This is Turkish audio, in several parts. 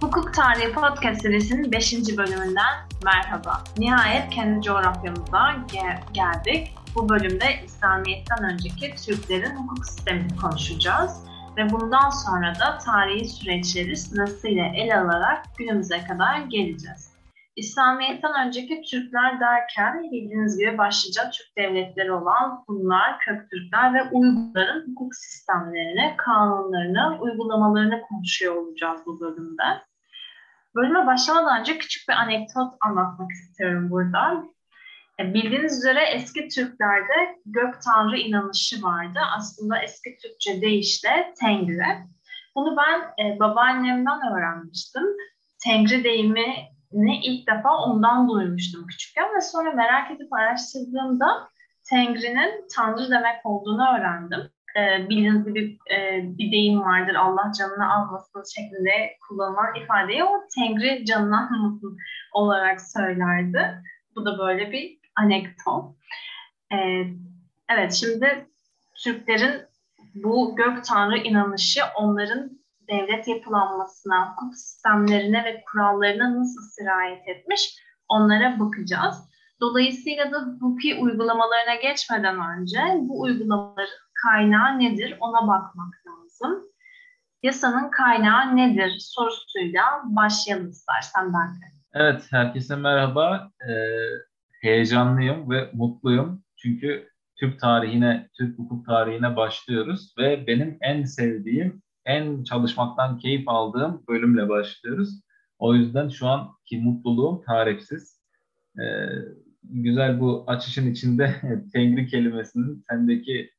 Hukuk Tarihi Podcast serisinin 5. bölümünden merhaba. Nihayet kendi coğrafyamıza gel- geldik. Bu bölümde İslamiyet'ten önceki Türklerin hukuk sistemini konuşacağız. Ve bundan sonra da tarihi süreçleri sırasıyla ele alarak günümüze kadar geleceğiz. İslamiyet'ten önceki Türkler derken bildiğiniz gibi başlıca Türk devletleri olan Hunlar, Köktürkler ve Uygurların hukuk sistemlerini, kanunlarını, uygulamalarını konuşuyor olacağız bu bölümde. Bölüme başlamadan önce küçük bir anekdot anlatmak istiyorum burada. E, bildiğiniz üzere eski Türklerde gök tanrı inanışı vardı. Aslında eski Türkçe deyişle Tengri. Bunu ben e, babaannemden öğrenmiştim. Tengri deyimi ne ilk defa ondan duymuştum küçükken ve sonra merak edip araştırdığımda Tengri'nin Tanrı demek olduğunu öğrendim. Ee, bildiğiniz gibi e, bir deyim vardır Allah canını almasın şeklinde kullanılan ifadeyi o Tengri canını almasın olarak söylerdi. Bu da böyle bir anekdot. Ee, evet şimdi Türklerin bu gök tanrı inanışı onların devlet yapılanmasına, hukuk sistemlerine ve kurallarına nasıl sirayet etmiş onlara bakacağız. Dolayısıyla da hukuki uygulamalarına geçmeden önce bu uygulamaların kaynağı nedir ona bakmak lazım. Yasanın kaynağı nedir sorusuyla başlayalım istersen Berke. Evet, herkese merhaba. Ee, heyecanlıyım ve mutluyum. Çünkü Türk tarihine, Türk hukuk tarihine başlıyoruz ve benim en sevdiğim en çalışmaktan keyif aldığım bölümle başlıyoruz. O yüzden şu anki mutluluğum tarifsiz. Ee, güzel bu açışın içinde Tengri kelimesinin sendeki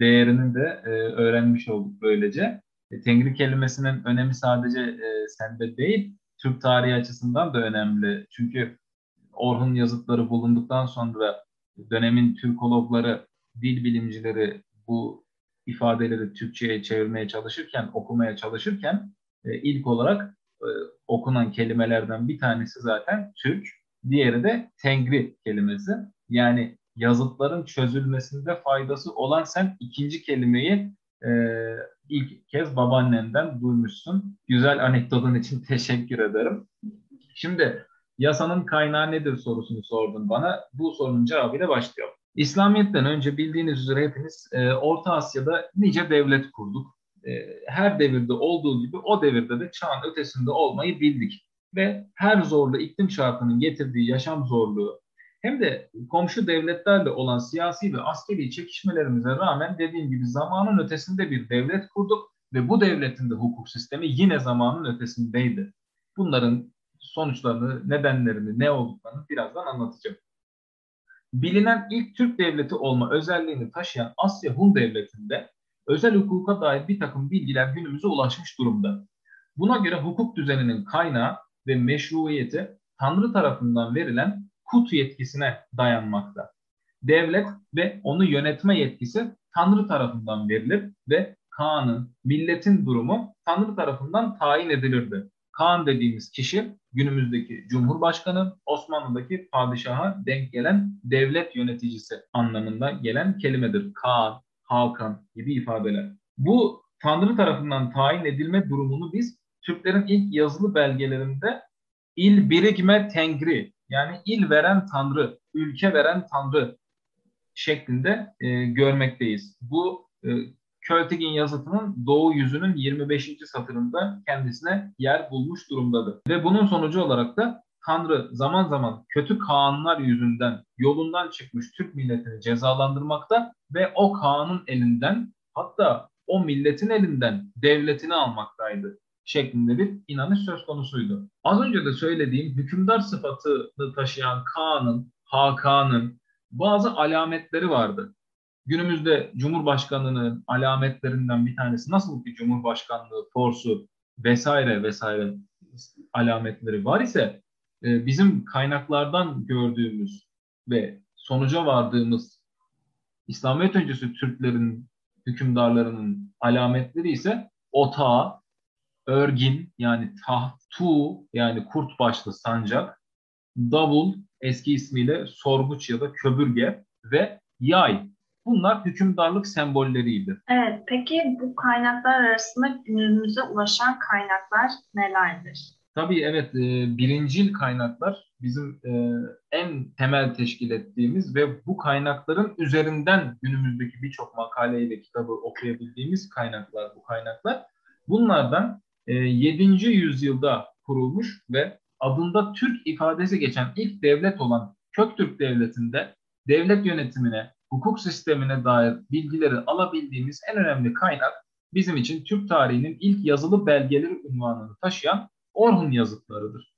değerini de e, öğrenmiş olduk böylece. E, Tengri kelimesinin önemi sadece e, sende değil, Türk tarihi açısından da önemli. Çünkü Orhun yazıtları bulunduktan sonra dönemin Türkologları, dil bilimcileri bu ifadeleri Türkçe'ye çevirmeye çalışırken, okumaya çalışırken e, ilk olarak e, okunan kelimelerden bir tanesi zaten Türk, diğeri de Tengri kelimesi. Yani yazıtların çözülmesinde faydası olan sen ikinci kelimeyi e, ilk kez babaannenden duymuşsun. Güzel anekdotun için teşekkür ederim. Şimdi yasanın kaynağı nedir sorusunu sordun bana. Bu sorunun cevabıyla başlayalım. İslamiyet'ten önce bildiğiniz üzere hepiniz e, Orta Asya'da nice devlet kurduk. E, her devirde olduğu gibi o devirde de çağın ötesinde olmayı bildik. Ve her zorlu iklim şartının getirdiği yaşam zorluğu hem de komşu devletlerle olan siyasi ve askeri çekişmelerimize rağmen dediğim gibi zamanın ötesinde bir devlet kurduk ve bu devletin de hukuk sistemi yine zamanın ötesindeydi. Bunların sonuçlarını, nedenlerini, ne olduklarını birazdan anlatacağım bilinen ilk Türk devleti olma özelliğini taşıyan Asya Hun Devleti'nde özel hukuka dair bir takım bilgiler günümüze ulaşmış durumda. Buna göre hukuk düzeninin kaynağı ve meşruiyeti Tanrı tarafından verilen kut yetkisine dayanmakta. Devlet ve onu yönetme yetkisi Tanrı tarafından verilir ve Kaan'ın, milletin durumu Tanrı tarafından tayin edilirdi. Kaan dediğimiz kişi günümüzdeki Cumhurbaşkanı, Osmanlı'daki padişaha denk gelen devlet yöneticisi anlamında gelen kelimedir. Kaan, Hakan gibi ifadeler. Bu Tanrı tarafından tayin edilme durumunu biz Türklerin ilk yazılı belgelerinde il birikme tengri yani il veren Tanrı, ülke veren Tanrı şeklinde e, görmekteyiz. Bu e, Költigin yazıtının Doğu yüzünün 25. satırında kendisine yer bulmuş durumdadır. Ve bunun sonucu olarak da Tanrı zaman zaman kötü Kaanlar yüzünden yolundan çıkmış Türk milletini cezalandırmakta ve o Kaan'ın elinden hatta o milletin elinden devletini almaktaydı şeklinde bir inanış söz konusuydu. Az önce de söylediğim hükümdar sıfatını taşıyan Kaan'ın, Hakan'ın bazı alametleri vardı günümüzde Cumhurbaşkanlığının alametlerinden bir tanesi nasıl bir Cumhurbaşkanlığı forsu vesaire vesaire alametleri var ise e, bizim kaynaklardan gördüğümüz ve sonuca vardığımız İslamiyet öncesi Türklerin hükümdarlarının alametleri ise otağı, örgin yani taht, tu yani kurt başlı sancak, davul eski ismiyle sorguç ya da köbürge ve yay Bunlar hükümdarlık sembolleriydi. Evet, peki bu kaynaklar arasında günümüze ulaşan kaynaklar nelerdir? Tabii evet, e, birincil kaynaklar bizim e, en temel teşkil ettiğimiz ve bu kaynakların üzerinden günümüzdeki birçok makaleyi ve kitabı okuyabildiğimiz kaynaklar bu kaynaklar. Bunlardan 7. yüzyılda kurulmuş ve adında Türk ifadesi geçen ilk devlet olan Köktürk Devleti'nde devlet yönetimine, hukuk sistemine dair bilgileri alabildiğimiz en önemli kaynak bizim için Türk tarihinin ilk yazılı belgeleri unvanını taşıyan Orhun yazıtlarıdır.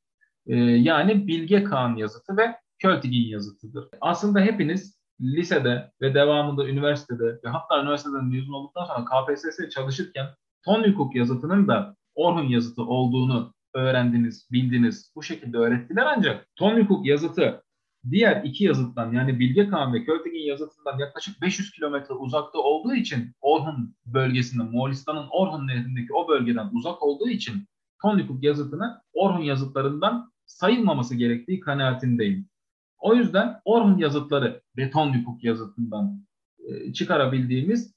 Ee, yani Bilge Kağan yazıtı ve Költigin yazıtıdır. Aslında hepiniz lisede ve devamında üniversitede ve hatta üniversiteden mezun olduktan sonra KPSS çalışırken ton hukuk yazıtının da Orhun yazıtı olduğunu öğrendiniz, bildiniz, bu şekilde öğrettiler ancak ton hukuk yazıtı diğer iki yazıttan yani Bilge Kağan ve Költigin yazıtından yaklaşık 500 kilometre uzakta olduğu için Orhun bölgesinde, Moğolistan'ın Orhun nehrindeki o bölgeden uzak olduğu için Tonlikuk yazıtını Orhun yazıtlarından sayılmaması gerektiği kanaatindeyim. O yüzden Orhun yazıtları ve Tonlikuk yazıtından e, çıkarabildiğimiz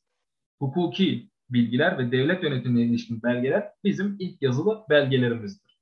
hukuki bilgiler ve devlet yönetimine ilişkin belgeler bizim ilk yazılı belgelerimizdir.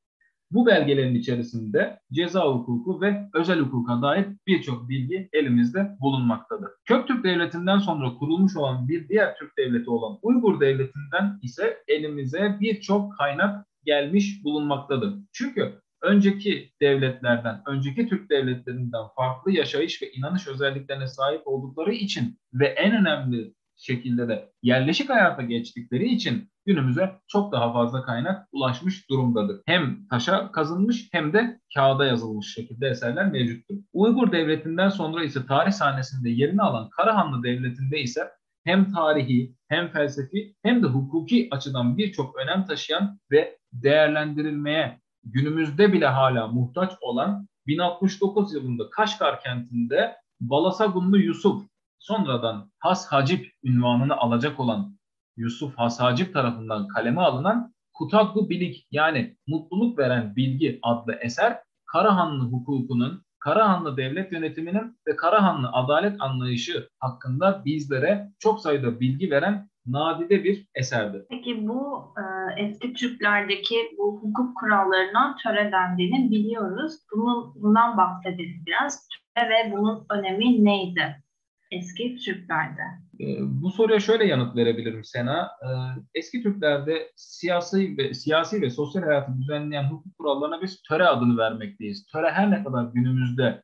Bu belgelerin içerisinde ceza hukuku ve özel hukuka dair birçok bilgi elimizde bulunmaktadır. Köktürk Devleti'nden sonra kurulmuş olan bir diğer Türk devleti olan Uygur Devleti'nden ise elimize birçok kaynak gelmiş bulunmaktadır. Çünkü önceki devletlerden, önceki Türk devletlerinden farklı yaşayış ve inanış özelliklerine sahip oldukları için ve en önemli şekilde de yerleşik hayata geçtikleri için günümüze çok daha fazla kaynak ulaşmış durumdadır. Hem taşa kazınmış hem de kağıda yazılmış şekilde eserler mevcuttur. Uygur Devleti'nden sonra ise tarih sahnesinde yerini alan Karahanlı Devleti'nde ise hem tarihi hem felsefi hem de hukuki açıdan birçok önem taşıyan ve değerlendirilmeye günümüzde bile hala muhtaç olan 1069 yılında Kaşgar kentinde Balasagunlu Yusuf sonradan Has Hacip ünvanını alacak olan Yusuf Has Hacip tarafından kaleme alınan Kutatlı Bilik yani mutluluk veren bilgi adlı eser Karahanlı hukukunun, Karahanlı devlet yönetiminin ve Karahanlı adalet anlayışı hakkında bizlere çok sayıda bilgi veren nadide bir eserdir. Peki bu e, eski Türklerdeki bu hukuk kurallarından töre dendiğini biliyoruz. Bunun, bundan bahsedelim biraz. Töre ve bunun önemi neydi? Eski Türklerde? E, bu soruya şöyle yanıt verebilirim Sena. E, eski Türklerde siyasi ve siyasi ve sosyal hayatı düzenleyen hukuk kurallarına biz töre adını vermekteyiz. Töre her ne kadar günümüzde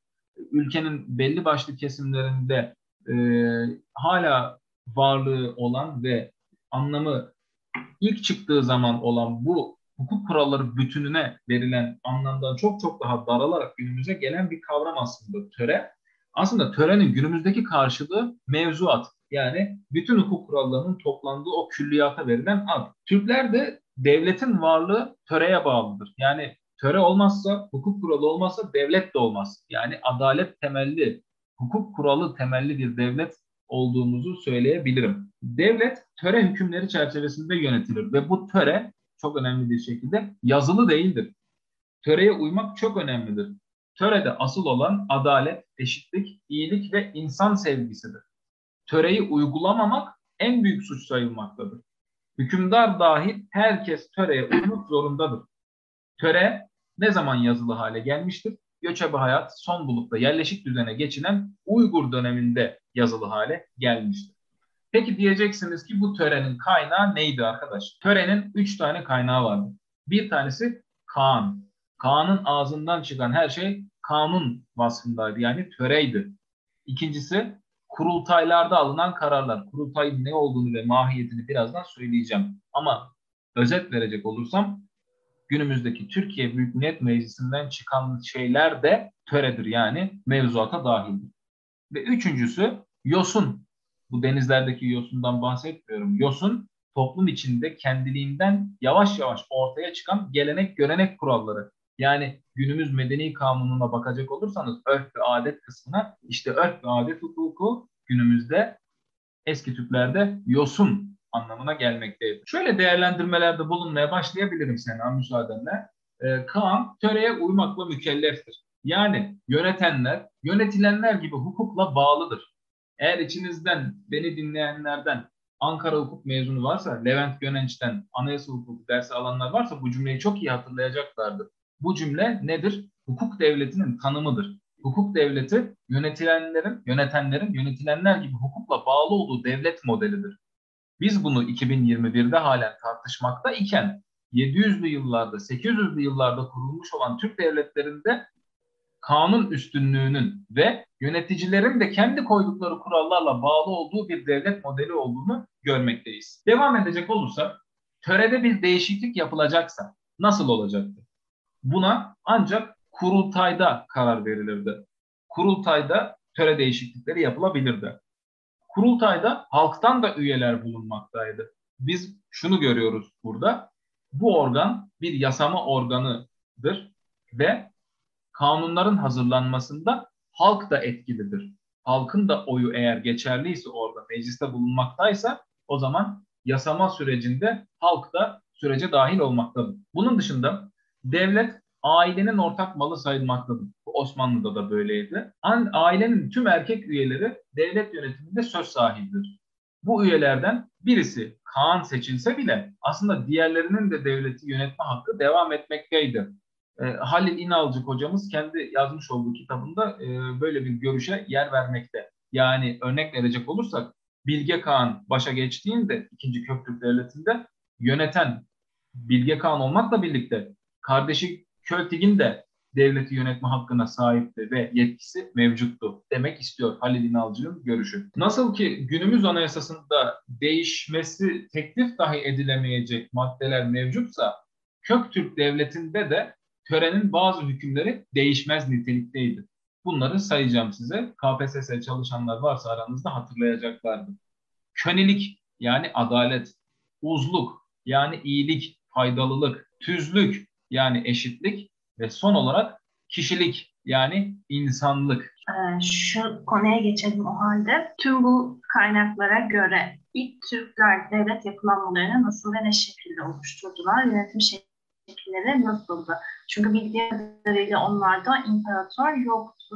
ülkenin belli başlı kesimlerinde e, hala varlığı olan ve anlamı ilk çıktığı zaman olan bu hukuk kuralları bütününe verilen anlamdan çok çok daha daralarak günümüze gelen bir kavram aslında töre. Aslında törenin günümüzdeki karşılığı mevzuat. Yani bütün hukuk kurallarının toplandığı o külliyata verilen ad. Türklerde devletin varlığı töreye bağlıdır. Yani töre olmazsa, hukuk kuralı olmazsa devlet de olmaz. Yani adalet temelli, hukuk kuralı temelli bir devlet olduğumuzu söyleyebilirim. Devlet töre hükümleri çerçevesinde yönetilir ve bu töre çok önemli bir şekilde yazılı değildir. Töreye uymak çok önemlidir. Törede asıl olan adalet, eşitlik, iyilik ve insan sevgisidir. Töreyi uygulamamak en büyük suç sayılmaktadır. Hükümdar dahil herkes töreye uymak zorundadır. Töre ne zaman yazılı hale gelmiştir? Göçebe hayat son bulup da yerleşik düzene geçinen Uygur döneminde yazılı hale gelmiştir. Peki diyeceksiniz ki bu törenin kaynağı neydi arkadaş? Törenin üç tane kaynağı vardı. Bir tanesi Kaan. Kaan'ın ağzından çıkan her şey kanun vasfındaydı. Yani töreydi. İkincisi kurultaylarda alınan kararlar. Kurultayın ne olduğunu ve mahiyetini birazdan söyleyeceğim. Ama özet verecek olursam günümüzdeki Türkiye Büyük Millet Meclisi'nden çıkan şeyler de töredir yani mevzuata dahildir. Ve üçüncüsü yosun. Bu denizlerdeki yosundan bahsetmiyorum. Yosun toplum içinde kendiliğinden yavaş yavaş ortaya çıkan gelenek görenek kuralları. Yani günümüz medeni kanununa bakacak olursanız örf ve adet kısmına işte örf ve adet hukuku günümüzde eski Türklerde yosun anlamına gelmekteydi. Şöyle değerlendirmelerde bulunmaya başlayabilirim sana müsaadenle. Ee, Kaan töreye uymakla mükelleftir. Yani yönetenler, yönetilenler gibi hukukla bağlıdır. Eğer içinizden beni dinleyenlerden Ankara hukuk mezunu varsa, Levent Gönenç'ten anayasa hukuku dersi alanlar varsa bu cümleyi çok iyi hatırlayacaklardır. Bu cümle nedir? Hukuk devletinin tanımıdır. Hukuk devleti yönetilenlerin, yönetenlerin yönetilenler gibi hukukla bağlı olduğu devlet modelidir. Biz bunu 2021'de halen tartışmakta iken 700'lü yıllarda, 800'lü yıllarda kurulmuş olan Türk devletlerinde kanun üstünlüğünün ve yöneticilerin de kendi koydukları kurallarla bağlı olduğu bir devlet modeli olduğunu görmekteyiz. Devam edecek olursa törede bir değişiklik yapılacaksa nasıl olacaktı? Buna ancak kurultayda karar verilirdi. Kurultayda töre değişiklikleri yapılabilirdi. Kurultayda halktan da üyeler bulunmaktaydı. Biz şunu görüyoruz burada. Bu organ bir yasama organıdır ve kanunların hazırlanmasında halk da etkilidir. Halkın da oyu eğer geçerliyse orada mecliste bulunmaktaysa o zaman yasama sürecinde halk da sürece dahil olmaktadır. Bunun dışında devlet ailenin ortak malı sayılmaktadır. Osmanlı'da da böyleydi. Ailenin tüm erkek üyeleri devlet yönetiminde söz sahibidir. Bu üyelerden birisi Kaan seçilse bile aslında diğerlerinin de devleti yönetme hakkı devam etmekteydi. E, Halil İnalcık hocamız kendi yazmış olduğu kitabında e, böyle bir görüşe yer vermekte. Yani örnek verecek olursak Bilge Kağan başa geçtiğinde ikinci Köktürk Devleti'nde yöneten Bilge Kağan olmakla birlikte kardeşi Költig'in de devleti yönetme hakkına sahipti ve yetkisi mevcuttu demek istiyor Halil İnalcı'nın görüşü. Nasıl ki günümüz anayasasında değişmesi teklif dahi edilemeyecek maddeler mevcutsa Köktürk Devleti'nde de törenin bazı hükümleri değişmez nitelikteydi. Bunları sayacağım size. KPSS çalışanlar varsa aranızda hatırlayacaklardır. Könilik yani adalet, uzluk yani iyilik, faydalılık, tüzlük yani eşitlik ve son olarak kişilik yani insanlık. Ee, şu konuya geçelim o halde. Tüm bu kaynaklara göre ilk Türkler devlet yapılanmalarını nasıl ve ne şekilde oluşturdular? Yönetim şekilleri nasıldı? Çünkü bildiğim kadarıyla onlarda imparator yoktu.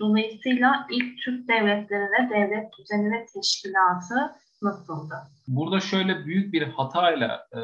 Dolayısıyla ilk Türk devletlerine devlet düzeni ve teşkilatı nasıldı? Burada şöyle büyük bir hatayla e,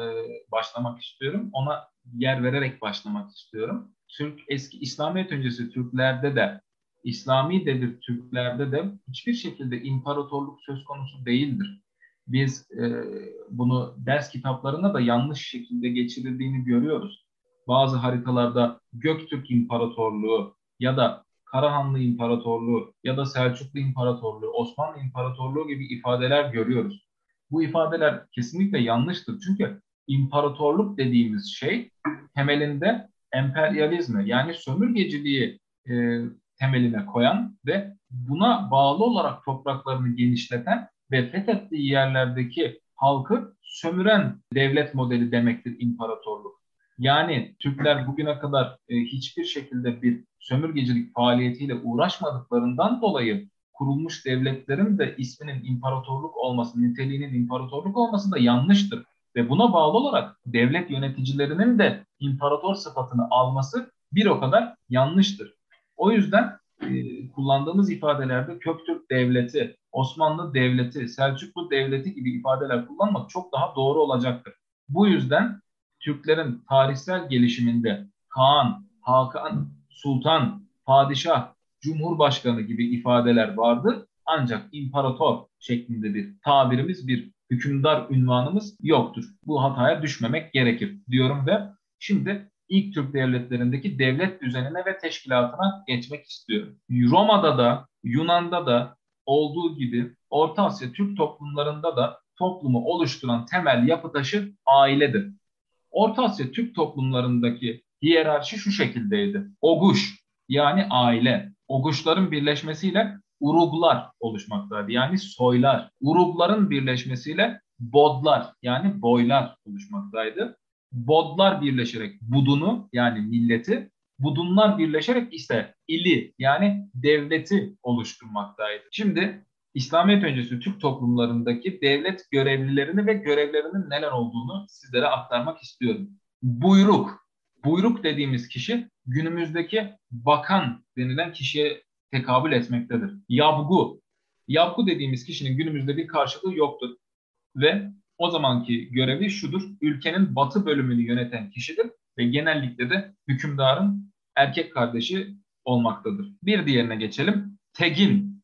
başlamak istiyorum. Ona yer vererek başlamak istiyorum. Türk eski İslamiyet öncesi Türklerde de İslami devir Türklerde de hiçbir şekilde imparatorluk söz konusu değildir. Biz e, bunu ders kitaplarına da yanlış şekilde geçirildiğini görüyoruz. Bazı haritalarda Göktürk İmparatorluğu ya da Karahanlı İmparatorluğu ya da Selçuklu İmparatorluğu, Osmanlı İmparatorluğu gibi ifadeler görüyoruz. Bu ifadeler kesinlikle yanlıştır. Çünkü imparatorluk dediğimiz şey temelinde emperyalizmi yani sömürgeciliği e, temeline koyan ve buna bağlı olarak topraklarını genişleten ve fethettiği yerlerdeki halkı sömüren devlet modeli demektir imparatorluk. Yani Türkler bugüne kadar e, hiçbir şekilde bir sömürgecilik faaliyetiyle uğraşmadıklarından dolayı kurulmuş devletlerin de isminin imparatorluk olması, niteliğinin imparatorluk olması da yanlıştır. Ve buna bağlı olarak devlet yöneticilerinin de imparator sıfatını alması bir o kadar yanlıştır. O yüzden e, kullandığımız ifadelerde Köktürk Devleti, Osmanlı Devleti, Selçuklu Devleti gibi ifadeler kullanmak çok daha doğru olacaktır. Bu yüzden Türklerin tarihsel gelişiminde Kaan, Hakan, Sultan, Padişah, Cumhurbaşkanı gibi ifadeler vardı. Ancak imparator şeklinde bir tabirimiz, bir hükümdar ünvanımız yoktur. Bu hataya düşmemek gerekir diyorum ve şimdi ilk Türk devletlerindeki devlet düzenine ve teşkilatına geçmek istiyorum. Roma'da da Yunan'da da olduğu gibi Orta Asya Türk toplumlarında da toplumu oluşturan temel yapı taşı ailedir. Orta Asya Türk toplumlarındaki hiyerarşi şu şekildeydi. Oguş yani aile. Oguşların birleşmesiyle uruglar oluşmaktaydı. Yani soylar. Urugların birleşmesiyle bodlar yani boylar oluşmaktaydı. Bodlar birleşerek budunu yani milleti, budunlar birleşerek ise ili yani devleti oluşturmaktaydı. Şimdi İslamiyet öncesi Türk toplumlarındaki devlet görevlilerini ve görevlerinin neler olduğunu sizlere aktarmak istiyorum. Buyruk. Buyruk dediğimiz kişi günümüzdeki bakan denilen kişiye tekabül etmektedir. Yabgu. Yabgu dediğimiz kişinin günümüzde bir karşılığı yoktur. Ve o zamanki görevi şudur. Ülkenin batı bölümünü yöneten kişidir ve genellikle de hükümdarın erkek kardeşi olmaktadır. Bir diğerine geçelim. Tegin.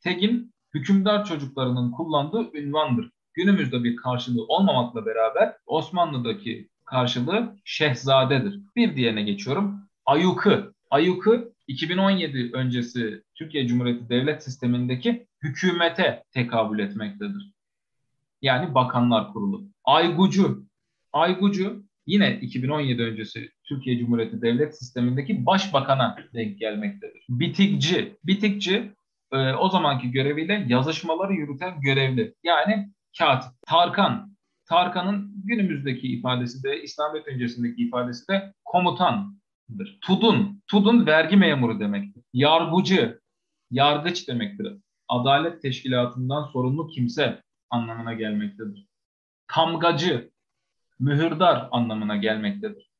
Tegin hükümdar çocuklarının kullandığı ünvandır. Günümüzde bir karşılığı olmamakla beraber Osmanlı'daki karşılığı şehzadedir. Bir diğerine geçiyorum. Ayukı. Ayukı 2017 öncesi Türkiye Cumhuriyeti devlet sistemindeki hükümete tekabül etmektedir. Yani Bakanlar Kurulu. Aygucu. Aygucu yine 2017 öncesi Türkiye Cumhuriyeti devlet sistemindeki başbakana denk gelmektedir. Bitikçi. Bitikçi e, o zamanki göreviyle yazışmaları yürüten görevli. Yani katip. Tarkan. Tarkan'ın günümüzdeki ifadesi de İslamiyet öncesindeki ifadesi de komutandır. Tudun. Tudun vergi memuru demektir. Yargıcı. Yargıç demektir. Adalet teşkilatından sorumlu kimse anlamına gelmektedir. Tamgacı. Mühürdar anlamına gelmektedir.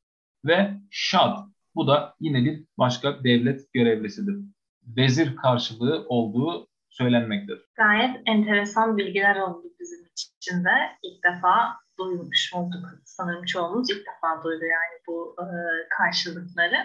Ve şad. Bu da yine bir başka devlet görevlisidir. Vezir karşılığı olduğu söylenmektedir. Gayet enteresan bilgiler oldu bizim için de. İlk defa duymuş olduk. Sanırım çoğumuz ilk defa duydu yani bu e, karşılıkları.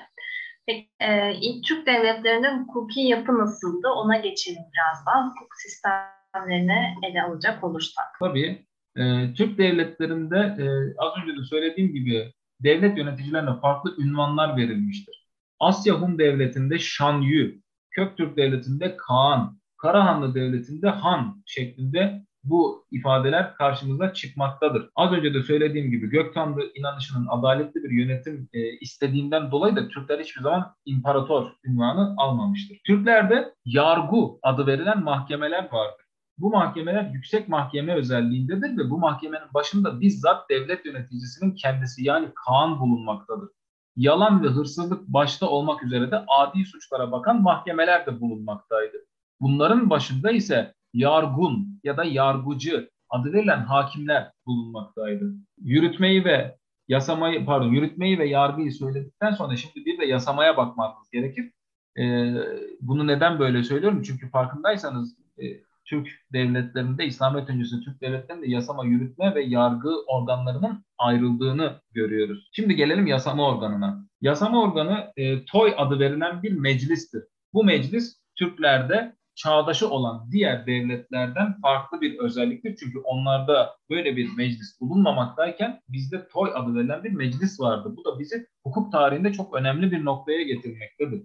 Peki, e, ilk Türk devletlerinde hukuki yapı nasıldı? Ona geçelim biraz daha. Hukuk sistemlerini ele alacak olursak. Tabii. E, Türk devletlerinde e, az önce de söylediğim gibi devlet yöneticilerine farklı ünvanlar verilmiştir. Asya Hun Devleti'nde Şan Yu, Köktürk Devleti'nde Kaan, Karahanlı Devleti'nde Han şeklinde bu ifadeler karşımıza çıkmaktadır. Az önce de söylediğim gibi Göktanrı inanışının adaletli bir yönetim e, istediğinden dolayı da Türkler hiçbir zaman imparator ünvanı almamıştır. Türklerde yargı adı verilen mahkemeler vardır. Bu mahkemeler yüksek mahkeme özelliğindedir ve bu mahkemenin başında bizzat devlet yöneticisinin kendisi yani Kaan bulunmaktadır. Yalan ve hırsızlık başta olmak üzere de adi suçlara bakan mahkemeler de bulunmaktaydı. Bunların başında ise yargun ya da yargıcı adı verilen hakimler bulunmaktaydı. Yürütmeyi ve yasamayı pardon yürütmeyi ve yargıyı söyledikten sonra şimdi bir de yasamaya bakmamız gerekir. Ee, bunu neden böyle söylüyorum? Çünkü farkındaysanız e, Türk devletlerinde, İslamiyet öncesi Türk devletlerinde yasama, yürütme ve yargı organlarının ayrıldığını görüyoruz. Şimdi gelelim yasama organına. Yasama organı e, TOY adı verilen bir meclistir. Bu meclis Türklerde çağdaşı olan diğer devletlerden farklı bir özelliktir. Çünkü onlarda böyle bir meclis bulunmamaktayken bizde TOY adı verilen bir meclis vardı. Bu da bizi hukuk tarihinde çok önemli bir noktaya getirmektedir.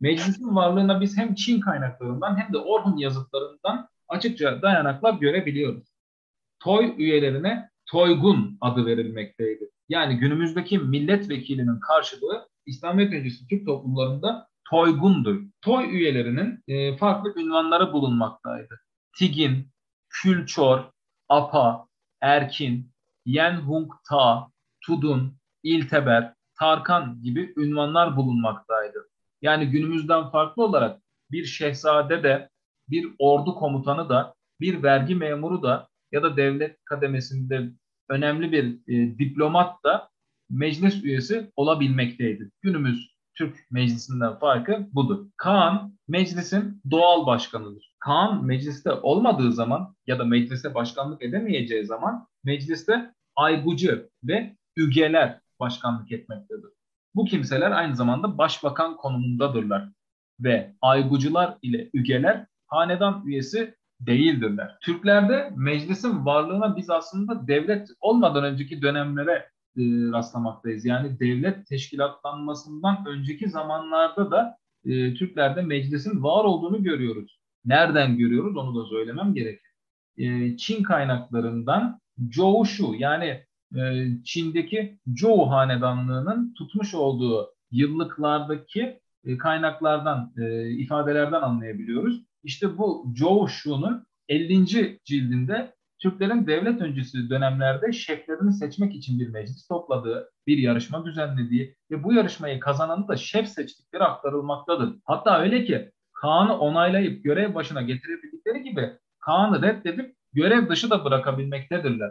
Meclisin varlığına biz hem Çin kaynaklarından hem de Orhun yazıtlarından açıkça dayanaklar görebiliyoruz. TOY üyelerine Toygun adı verilmekteydi. Yani günümüzdeki milletvekilinin karşılığı İslamiyet öncesi Türk toplumlarında Toygun'dur. Toy üyelerinin e, farklı ünvanları bulunmaktaydı. Tigin, Külçor, Apa, Erkin, Yenhung Ta, Tudun, İlteber, Tarkan gibi ünvanlar bulunmaktaydı. Yani günümüzden farklı olarak bir şehzade de, bir ordu komutanı da, bir vergi memuru da ya da devlet kademesinde önemli bir e, diplomat da meclis üyesi olabilmekteydi. Günümüz Türk meclisinden farkı budur. Kaan meclisin doğal başkanıdır. Kaan mecliste olmadığı zaman ya da mecliste başkanlık edemeyeceği zaman mecliste aygucu ve ügeler başkanlık etmektedir. Bu kimseler aynı zamanda başbakan konumundadırlar ve aygucular ile ügeler hanedan üyesi değildirler. Türklerde meclisin varlığına biz aslında devlet olmadan önceki dönemlere e, rastlamaktayız. Yani devlet teşkilatlanmasından önceki zamanlarda da e, Türklerde meclisin var olduğunu görüyoruz. Nereden görüyoruz onu da söylemem gerekir. E, Çin kaynaklarından Zhou yani e, Çin'deki Zhou hanedanlığının tutmuş olduğu yıllıklardaki e, kaynaklardan, e, ifadelerden anlayabiliyoruz. İşte bu Zhou 50. cildinde Türklerin devlet öncesi dönemlerde şeflerini seçmek için bir meclis topladığı, bir yarışma düzenlediği ve bu yarışmayı kazananı da şef seçtikleri aktarılmaktadır. Hatta öyle ki Kaan'ı onaylayıp görev başına getirebildikleri gibi Kaan'ı reddedip görev dışı da bırakabilmektedirler.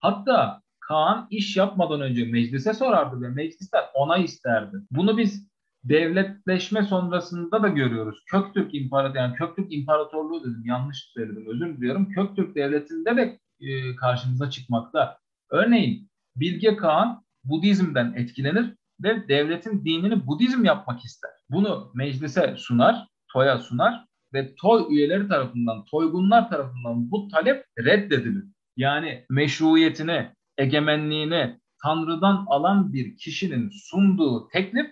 Hatta Kaan iş yapmadan önce meclise sorardı ve meclisler onay isterdi. Bunu biz devletleşme sonrasında da görüyoruz. Köktürk İmparatorluğu, yani Köktürk İmparatorluğu dedim yanlış söyledim özür diliyorum. Köktürk Devleti'nde de e, karşımıza çıkmakta. Örneğin Bilge Kağan Budizm'den etkilenir ve devletin dinini Budizm yapmak ister. Bunu meclise sunar, TOY'a sunar ve TOY üyeleri tarafından, TOYGUNlar tarafından bu talep reddedilir. Yani meşruiyetini, egemenliğini Tanrı'dan alan bir kişinin sunduğu teklif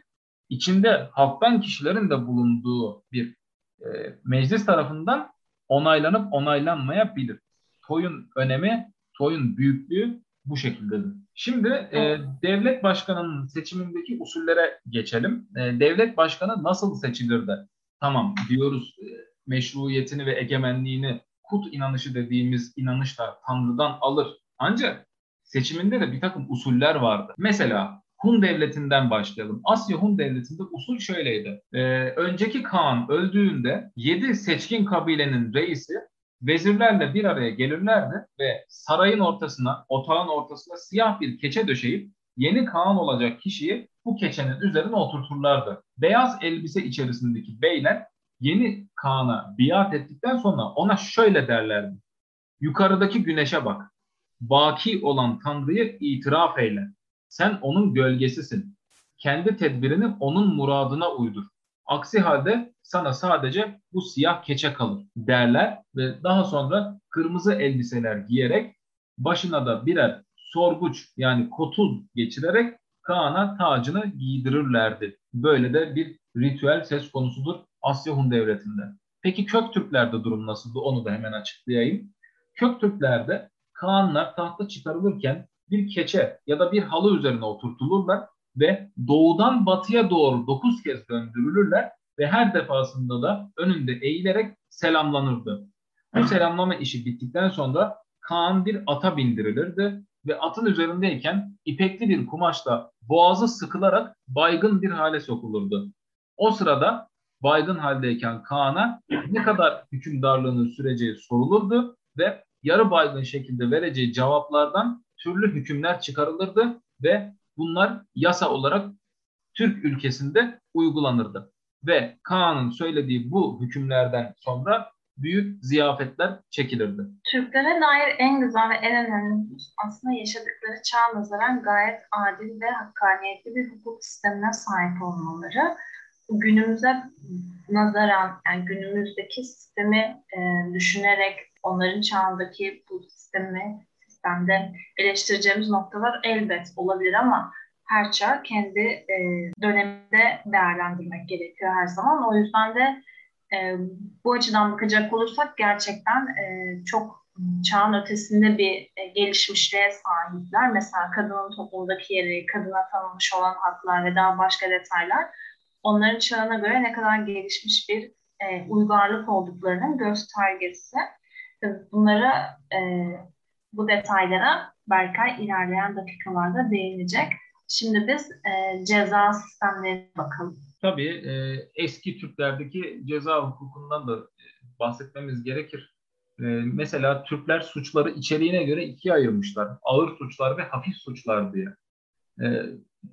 içinde halktan kişilerin de bulunduğu bir e, meclis tarafından onaylanıp onaylanmayabilir. Toyun önemi, toyun büyüklüğü bu şekildedir. Şimdi e, devlet başkanının seçimindeki usullere geçelim. E, devlet başkanı nasıl seçilir de? Tamam diyoruz e, meşruiyetini ve egemenliğini kut inanışı dediğimiz inanışla Tanrı'dan alır. Ancak seçiminde de bir takım usuller vardı. Mesela Hun devletinden başlayalım. Asya Hun devletinde usul şöyleydi. Ee, önceki Kaan öldüğünde 7 seçkin kabilenin reisi vezirlerle bir araya gelirlerdi ve sarayın ortasına, otağın ortasına siyah bir keçe döşeyip yeni Kaan olacak kişiyi bu keçenin üzerine oturturlardı. Beyaz elbise içerisindeki beyler yeni Kaan'a biat ettikten sonra ona şöyle derlerdi. Yukarıdaki güneşe bak. Baki olan Tanrı'yı itiraf eyle. Sen onun gölgesisin. Kendi tedbirini onun muradına uydur. Aksi halde sana sadece bu siyah keçe kalır derler ve daha sonra kırmızı elbiseler giyerek başına da birer sorguç yani kotul geçirerek Kaan'a tacını giydirirlerdi. Böyle de bir ritüel söz konusudur Asya Hun Devleti'nde. Peki Köktürklerde durum nasıldı onu da hemen açıklayayım. Köktürklerde Kaanlar tahta çıkarılırken bir keçe ya da bir halı üzerine oturtulurlar ve doğudan batıya doğru dokuz kez döndürülürler ve her defasında da önünde eğilerek selamlanırdı. Bu selamlama işi bittikten sonra Kaan bir ata bindirilirdi ve atın üzerindeyken ipekli bir kumaşla boğazı sıkılarak baygın bir hale sokulurdu. O sırada baygın haldeyken Kaan'a ne kadar hükümdarlığının süreceği sorulurdu ve yarı baygın şekilde vereceği cevaplardan türlü hükümler çıkarılırdı ve bunlar yasa olarak Türk ülkesinde uygulanırdı. Ve Kaan'ın söylediği bu hükümlerden sonra büyük ziyafetler çekilirdi. Türklere dair en güzel ve en önemli aslında yaşadıkları çağ nazaran gayet adil ve hakkaniyetli bir hukuk sistemine sahip olmaları. Günümüze nazaran yani günümüzdeki sistemi e, düşünerek onların çağındaki bu sistemi sistemde eleştireceğimiz noktalar elbet olabilir ama her çağ kendi e, döneminde değerlendirmek gerekiyor her zaman. O yüzden de e, bu açıdan bakacak olursak gerçekten e, çok çağın ötesinde bir e, gelişmişliğe sahipler. Mesela kadının toplumdaki yeri, kadına tanınmış olan haklar ve daha başka detaylar onların çağına göre ne kadar gelişmiş bir e, uygarlık olduklarının göstergesi. Bunları e, bu detaylara Berkay ilerleyen dakikalarda değinecek. Şimdi biz e, ceza sistemlerine bakalım. Tabii e, eski Türklerdeki ceza hukukundan da e, bahsetmemiz gerekir. E, mesela Türkler suçları içeriğine göre ikiye ayırmışlar. Ağır suçlar ve hafif suçlar diye. E,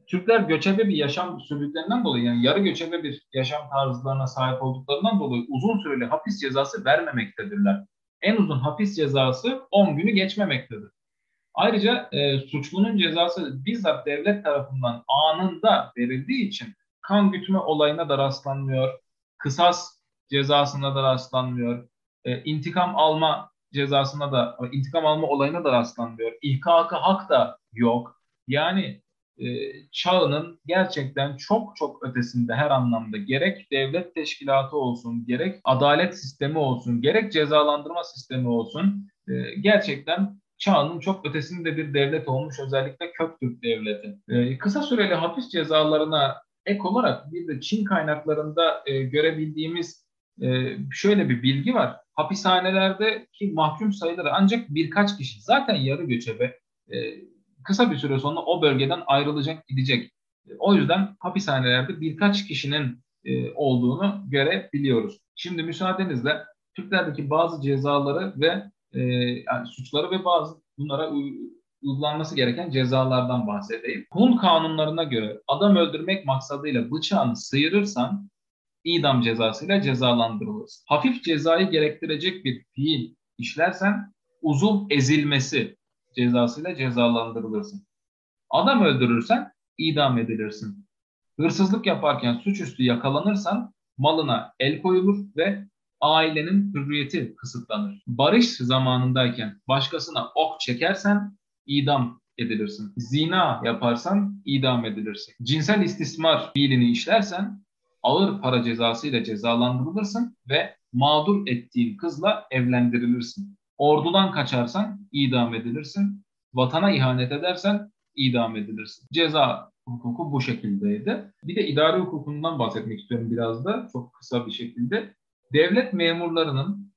Türkler göçebe bir yaşam sürdüklerinden dolayı yani yarı göçebe bir yaşam tarzlarına sahip olduklarından dolayı uzun süreli hapis cezası vermemektedirler. En uzun hapis cezası 10 günü geçmemektedir. Ayrıca e, suçlunun cezası bizzat devlet tarafından anında verildiği için kan gütme olayına da rastlanmıyor, kısas cezasına da rastlanmıyor, e, intikam alma cezasına da, intikam alma olayına da rastlanmıyor. İhkakı hak da yok. Yani e, çağının gerçekten çok çok ötesinde her anlamda gerek devlet teşkilatı olsun, gerek adalet sistemi olsun, gerek cezalandırma sistemi olsun e, gerçekten çağının çok ötesinde bir devlet olmuş özellikle Köktürk devleti. E, kısa süreli hapis cezalarına ek olarak bir de Çin kaynaklarında e, görebildiğimiz e, şöyle bir bilgi var. Hapishanelerdeki mahkum sayıları ancak birkaç kişi zaten yarı göçebe e, kısa bir süre sonra o bölgeden ayrılacak gidecek. O yüzden hapishanelerde birkaç kişinin e, olduğunu görebiliyoruz. Şimdi müsaadenizle Türklerdeki bazı cezaları ve e, yani suçları ve bazı bunlara uygulanması gereken cezalardan bahsedeyim. Hun kanunlarına göre adam öldürmek maksadıyla bıçağını sıyırırsan idam cezasıyla cezalandırılırsın. Hafif cezayı gerektirecek bir fiil işlersen uzuv ezilmesi cezasıyla cezalandırılırsın. Adam öldürürsen idam edilirsin. Hırsızlık yaparken suçüstü yakalanırsan malına el koyulur ve ailenin hürriyeti kısıtlanır. Barış zamanındayken başkasına ok çekersen idam edilirsin. Zina yaparsan idam edilirsin. Cinsel istismar fiilini işlersen ağır para cezası ile cezalandırılırsın ve mağdur ettiğin kızla evlendirilirsin. Ordudan kaçarsan idam edilirsin. Vatana ihanet edersen idam edilirsin. Ceza hukuku bu şekildeydi. Bir de idari hukukundan bahsetmek istiyorum biraz da çok kısa bir şekilde. Devlet memurlarının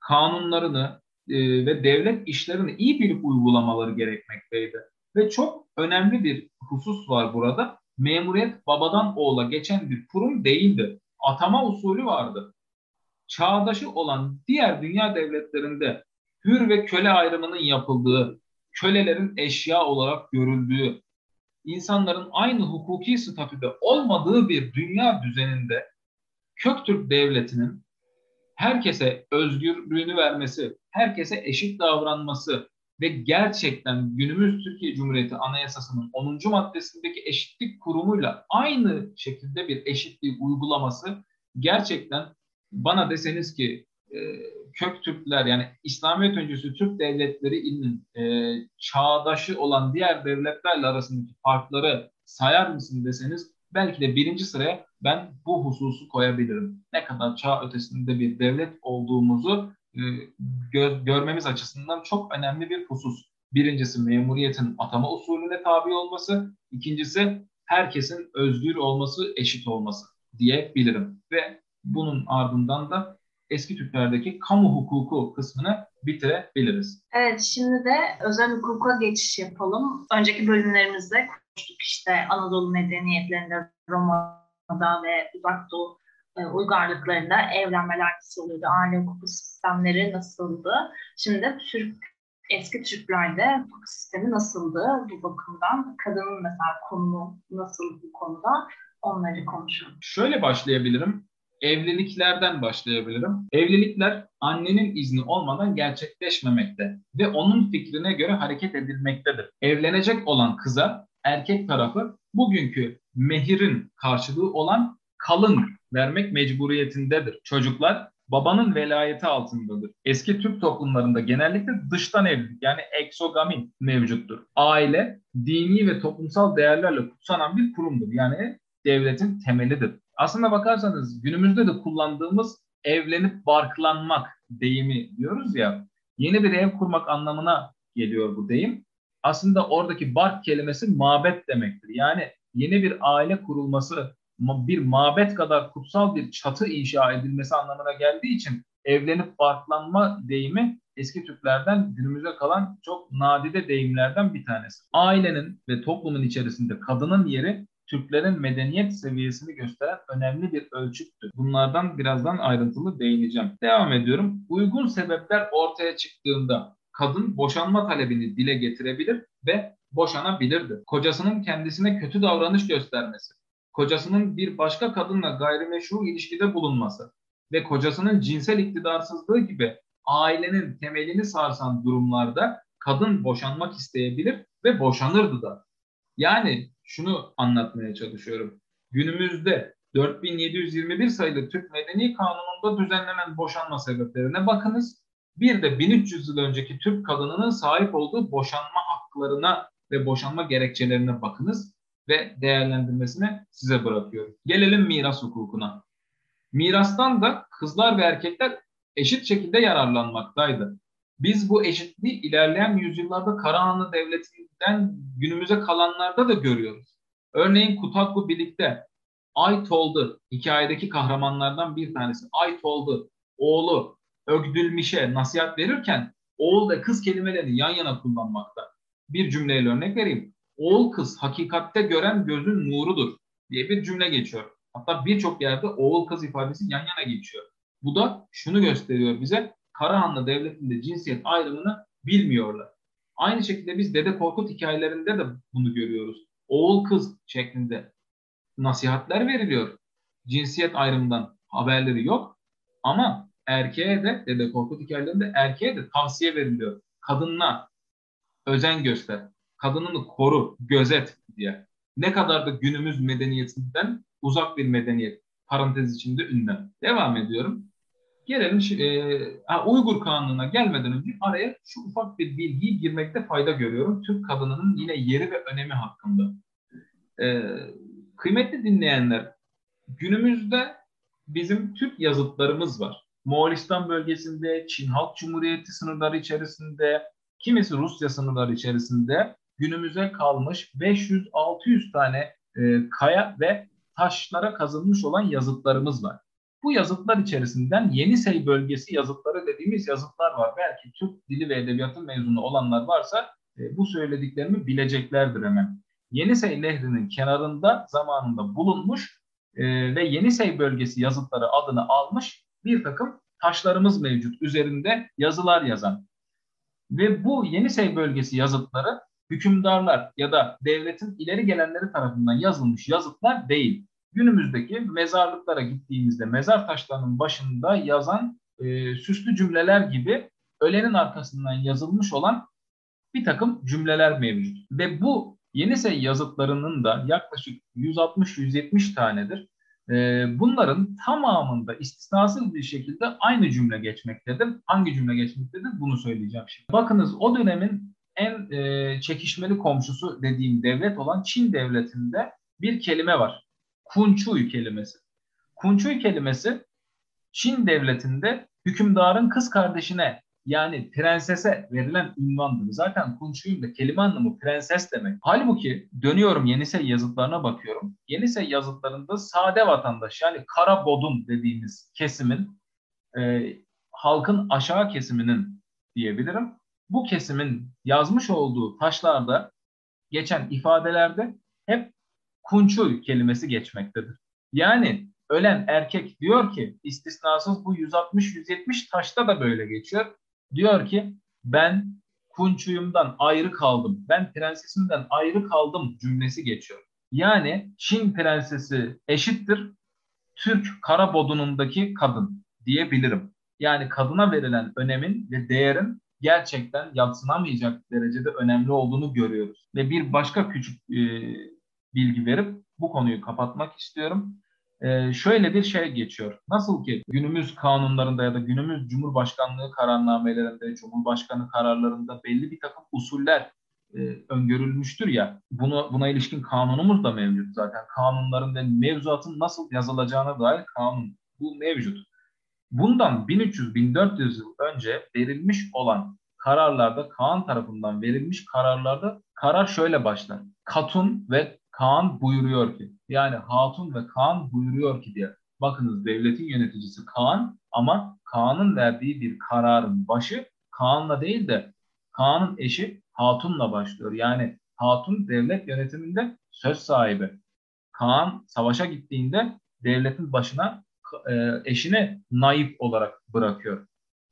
kanunlarını e, ve devlet işlerini iyi bilip uygulamaları gerekmekteydi. Ve çok önemli bir husus var burada. Memuriyet babadan oğula geçen bir kurum değildi. Atama usulü vardı. Çağdaşı olan diğer dünya devletlerinde hür ve köle ayrımının yapıldığı, kölelerin eşya olarak görüldüğü, insanların aynı hukuki statüde olmadığı bir dünya düzeninde Köktürk Devleti'nin herkese özgürlüğünü vermesi, herkese eşit davranması ve gerçekten günümüz Türkiye Cumhuriyeti Anayasası'nın 10. maddesindeki eşitlik kurumuyla aynı şekilde bir eşitliği uygulaması gerçekten bana deseniz ki e, kök Türkler yani İslamiyet öncesi Türk devletlerinin e, çağdaşı olan diğer devletlerle arasındaki farkları sayar mısın deseniz belki de birinci sıraya ben bu hususu koyabilirim. Ne kadar çağ ötesinde bir devlet olduğumuzu e, gö- görmemiz açısından çok önemli bir husus. Birincisi memuriyetin atama usulüne tabi olması, ikincisi herkesin özgür olması, eşit olması diyebilirim. Ve bunun ardından da eski Türklerdeki kamu hukuku kısmını bitirebiliriz. Evet, şimdi de özel hukuka geçiş yapalım. Önceki bölümlerimizde konuştuk işte Anadolu medeniyetlerinde, Roma'da ve Uzak Doğu e, uygarlıklarında evlenmeler nasıl oluyordu, aile hukuku sistemleri nasıldı. Şimdi Türk eski Türklerde hukuk sistemi nasıldı bu bakımdan? Kadının mesela konumu nasıl bu konuda? Onları konuşalım. Şöyle başlayabilirim evliliklerden başlayabilirim. Evlilikler annenin izni olmadan gerçekleşmemekte ve onun fikrine göre hareket edilmektedir. Evlenecek olan kıza erkek tarafı bugünkü mehirin karşılığı olan kalın vermek mecburiyetindedir. Çocuklar babanın velayeti altındadır. Eski Türk toplumlarında genellikle dıştan evlilik yani eksogami mevcuttur. Aile dini ve toplumsal değerlerle kutsanan bir kurumdur. Yani devletin temelidir. Aslında bakarsanız günümüzde de kullandığımız evlenip barklanmak deyimi diyoruz ya. Yeni bir ev kurmak anlamına geliyor bu deyim. Aslında oradaki bark kelimesi mabet demektir. Yani yeni bir aile kurulması, bir mabet kadar kutsal bir çatı inşa edilmesi anlamına geldiği için evlenip barklanma deyimi eski Türklerden günümüze kalan çok nadide deyimlerden bir tanesi. Ailenin ve toplumun içerisinde kadının yeri Türklerin medeniyet seviyesini gösteren önemli bir ölçüttür. Bunlardan birazdan ayrıntılı değineceğim. Devam ediyorum. Uygun sebepler ortaya çıktığında kadın boşanma talebini dile getirebilir ve boşanabilirdi. Kocasının kendisine kötü davranış göstermesi, kocasının bir başka kadınla gayrimeşru ilişkide bulunması ve kocasının cinsel iktidarsızlığı gibi ailenin temelini sarsan durumlarda kadın boşanmak isteyebilir ve boşanırdı da. Yani şunu anlatmaya çalışıyorum. Günümüzde 4721 sayılı Türk Medeni Kanunu'nda düzenlenen boşanma sebeplerine bakınız. Bir de 1300 yıl önceki Türk kadınının sahip olduğu boşanma haklarına ve boşanma gerekçelerine bakınız ve değerlendirmesini size bırakıyorum. Gelelim miras hukukuna. Mirastan da kızlar ve erkekler eşit şekilde yararlanmaktaydı. Biz bu eşitliği ilerleyen yüzyıllarda Karahanlı Devleti'nden günümüze kalanlarda da görüyoruz. Örneğin Kutatku birlikte Aytoldu hikayedeki kahramanlardan bir tanesi. Aytoldu oğlu Ögdülmiş'e nasihat verirken oğul ve kız kelimelerini yan yana kullanmakta. Bir cümleyle örnek vereyim. Oğul kız hakikatte gören gözün nurudur diye bir cümle geçiyor. Hatta birçok yerde oğul kız ifadesi yan yana geçiyor. Bu da şunu gösteriyor bize. Karahanlı Devleti'nde cinsiyet ayrımını bilmiyorlar. Aynı şekilde biz Dede Korkut hikayelerinde de bunu görüyoruz. Oğul kız şeklinde nasihatler veriliyor. Cinsiyet ayrımından haberleri yok ama erkeğe de Dede Korkut hikayelerinde erkeğe de tavsiye veriliyor. Kadınla özen göster. kadınını koru, gözet diye. Ne kadar da günümüz medeniyetinden uzak bir medeniyet. Parantez içinde ünlem. Devam ediyorum. Gelelim e, Uygur Kanunu'na gelmeden önce araya şu ufak bir bilgiyi girmekte fayda görüyorum. Türk kadınının yine yeri ve önemi hakkında. E, kıymetli dinleyenler, günümüzde bizim Türk yazıtlarımız var. Moğolistan bölgesinde, Çin Halk Cumhuriyeti sınırları içerisinde, kimisi Rusya sınırları içerisinde günümüze kalmış 500-600 tane e, kaya ve taşlara kazınmış olan yazıtlarımız var. Bu yazıtlar içerisinden Yenisey bölgesi yazıtları dediğimiz yazıtlar var. Belki Türk dili ve edebiyatı mezunu olanlar varsa e, bu söylediklerimi bileceklerdir hemen. Yenisey Nehri'nin kenarında zamanında bulunmuş e, ve Yenisey bölgesi yazıtları adını almış bir takım taşlarımız mevcut. Üzerinde yazılar yazan. Ve bu Yenisey bölgesi yazıtları hükümdarlar ya da devletin ileri gelenleri tarafından yazılmış yazıtlar değil. Günümüzdeki mezarlıklara gittiğimizde mezar taşlarının başında yazan e, süslü cümleler gibi ölenin arkasından yazılmış olan bir takım cümleler mevcut. Ve bu Yenisey yazıtlarının da yaklaşık 160-170 tanedir. Ee, bunların tamamında istisnasız bir şekilde aynı cümle geçmektedir. Hangi cümle geçmektedir bunu söyleyeceğim şimdi. Bakınız o dönemin en e, çekişmeli komşusu dediğim devlet olan Çin devletinde bir kelime var. Kunçuy kelimesi. Kunçuy kelimesi Çin devletinde hükümdarın kız kardeşine yani prensese verilen ünvandır. Zaten Kunçuyum da kelime anlamı prenses demek. Halbuki dönüyorum Yenisey yazıtlarına bakıyorum. Yenisey yazıtlarında sade vatandaş yani kara bodum dediğimiz kesimin e, halkın aşağı kesiminin diyebilirim. Bu kesimin yazmış olduğu taşlarda geçen ifadelerde hep kunçuy kelimesi geçmektedir. Yani ölen erkek diyor ki istisnasız bu 160-170 taşta da böyle geçiyor. Diyor ki ben Kunçuyum'dan ayrı kaldım. Ben prensesimden ayrı kaldım cümlesi geçiyor. Yani Çin prensesi eşittir Türk Karabodun'undaki kadın diyebilirim. Yani kadına verilen önemin ve değerin gerçekten yatsınamayacak derecede önemli olduğunu görüyoruz. Ve bir başka küçük e, bilgi verip bu konuyu kapatmak istiyorum e, şöyle bir şey geçiyor. Nasıl ki günümüz kanunlarında ya da günümüz Cumhurbaşkanlığı kararnamelerinde, Cumhurbaşkanı kararlarında belli bir takım usuller e, öngörülmüştür ya. Bunu buna ilişkin kanunumuz da mevcut zaten. Kanunların ve mevzuatın nasıl yazılacağına dair kanun bu mevcut. Bundan 1300-1400 yıl önce verilmiş olan kararlarda Kaan tarafından verilmiş kararlarda karar şöyle başlar. Katun ve Kaan buyuruyor ki yani Hatun ve Kaan buyuruyor ki diye. Bakınız devletin yöneticisi Kaan ama Kaan'ın verdiği bir kararın başı Kaan'la değil de Kaan'ın eşi Hatun'la başlıyor. Yani Hatun devlet yönetiminde söz sahibi. Kaan savaşa gittiğinde devletin başına e, eşini naip olarak bırakıyor.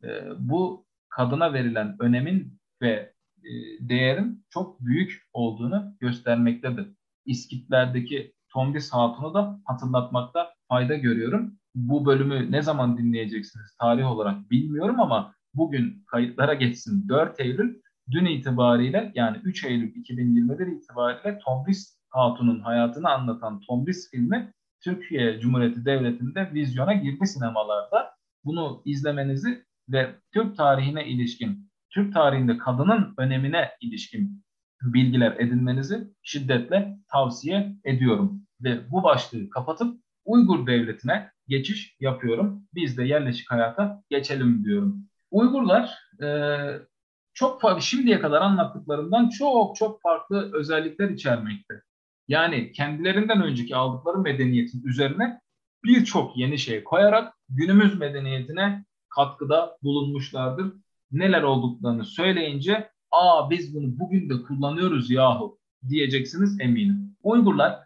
E, bu kadına verilen önemin ve e, değerin çok büyük olduğunu göstermektedir. İskitlerdeki Tombis Hatun'u da hatırlatmakta fayda görüyorum. Bu bölümü ne zaman dinleyeceksiniz tarih olarak bilmiyorum ama bugün kayıtlara geçsin 4 Eylül dün itibariyle yani 3 Eylül 2021 itibariyle Tombis Hatun'un hayatını anlatan Tombis filmi Türkiye Cumhuriyeti Devleti'nde vizyona girdi sinemalarda. Bunu izlemenizi ve Türk tarihine ilişkin, Türk tarihinde kadının önemine ilişkin bilgiler edinmenizi şiddetle tavsiye ediyorum. Ve bu başlığı kapatıp Uygur devletine geçiş yapıyorum. Biz de yerleşik hayata geçelim diyorum. Uygurlar e, çok farklı, şimdiye kadar anlattıklarından çok çok farklı özellikler içermekte. Yani kendilerinden önceki aldıkları medeniyetin üzerine birçok yeni şey koyarak günümüz medeniyetine katkıda bulunmuşlardır. Neler olduklarını söyleyince aa biz bunu bugün de kullanıyoruz yahu diyeceksiniz eminim. Uygurlar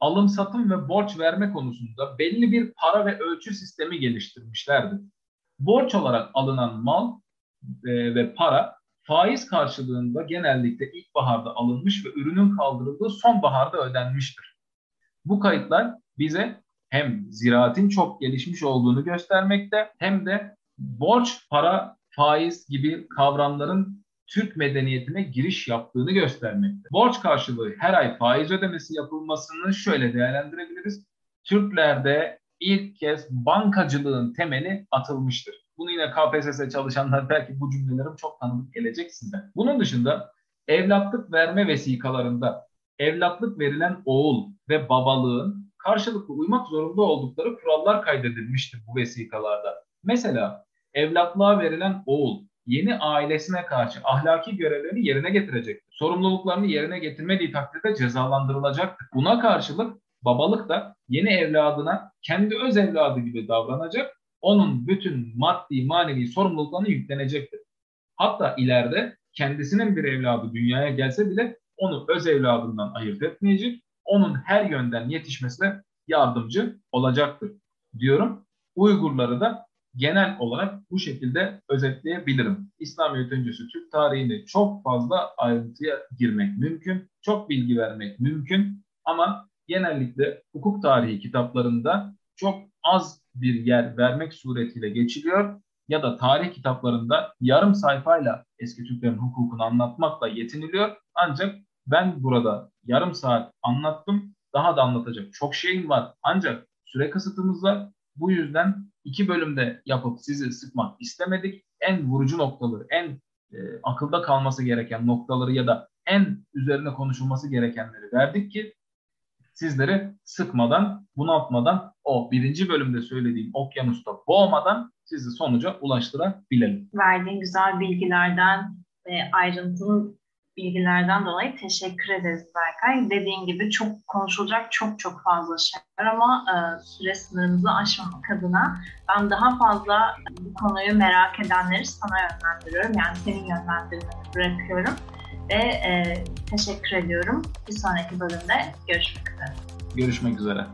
alım satım ve borç verme konusunda belli bir para ve ölçü sistemi geliştirmişlerdi. Borç olarak alınan mal e, ve para faiz karşılığında genellikle ilkbaharda alınmış ve ürünün kaldırıldığı sonbaharda ödenmiştir. Bu kayıtlar bize hem ziraatin çok gelişmiş olduğunu göstermekte hem de borç, para, faiz gibi kavramların Türk medeniyetine giriş yaptığını göstermekte. Borç karşılığı her ay faiz ödemesi yapılmasını şöyle değerlendirebiliriz. Türklerde ilk kez bankacılığın temeli atılmıştır. Bunu yine KPSS çalışanlar belki bu cümlelerim çok tanıdık gelecek sizden. Bunun dışında evlatlık verme vesikalarında evlatlık verilen oğul ve babalığın karşılıklı uymak zorunda oldukları kurallar kaydedilmiştir bu vesikalarda. Mesela evlatlığa verilen oğul yeni ailesine karşı ahlaki görevlerini yerine getirecektir. Sorumluluklarını yerine getirmediği takdirde cezalandırılacaktır. Buna karşılık babalık da yeni evladına kendi öz evladı gibi davranacak, onun bütün maddi manevi sorumluluklarını yüklenecektir. Hatta ileride kendisinin bir evladı dünyaya gelse bile onu öz evladından ayırt etmeyecek, onun her yönden yetişmesine yardımcı olacaktır diyorum. Uygurları da genel olarak bu şekilde özetleyebilirim. İslamiyet öncesi Türk tarihinde çok fazla ayrıntıya girmek mümkün, çok bilgi vermek mümkün ama genellikle hukuk tarihi kitaplarında çok az bir yer vermek suretiyle geçiliyor ya da tarih kitaplarında yarım sayfayla eski Türklerin hukukunu anlatmakla yetiniliyor. Ancak ben burada yarım saat anlattım. Daha da anlatacak çok şeyim var. Ancak süre kısıtımız var. Bu yüzden iki bölümde yapıp sizi sıkmak istemedik. En vurucu noktaları, en e, akılda kalması gereken noktaları ya da en üzerine konuşulması gerekenleri verdik ki sizleri sıkmadan, bunaltmadan, o birinci bölümde söylediğim okyanusta boğmadan sizi sonuca ulaştırabilelim. Verdiğin güzel bilgilerden ve ayrıntılı bilgilerden dolayı teşekkür ederiz Berkay. Dediğin gibi çok konuşulacak çok çok fazla şey var ama e, süre sınırımızı aşmamak adına ben daha fazla bu konuyu merak edenleri sana yönlendiriyorum. Yani senin yönlendirmeni bırakıyorum ve e, teşekkür ediyorum. Bir sonraki bölümde görüşmek üzere. Görüşmek üzere.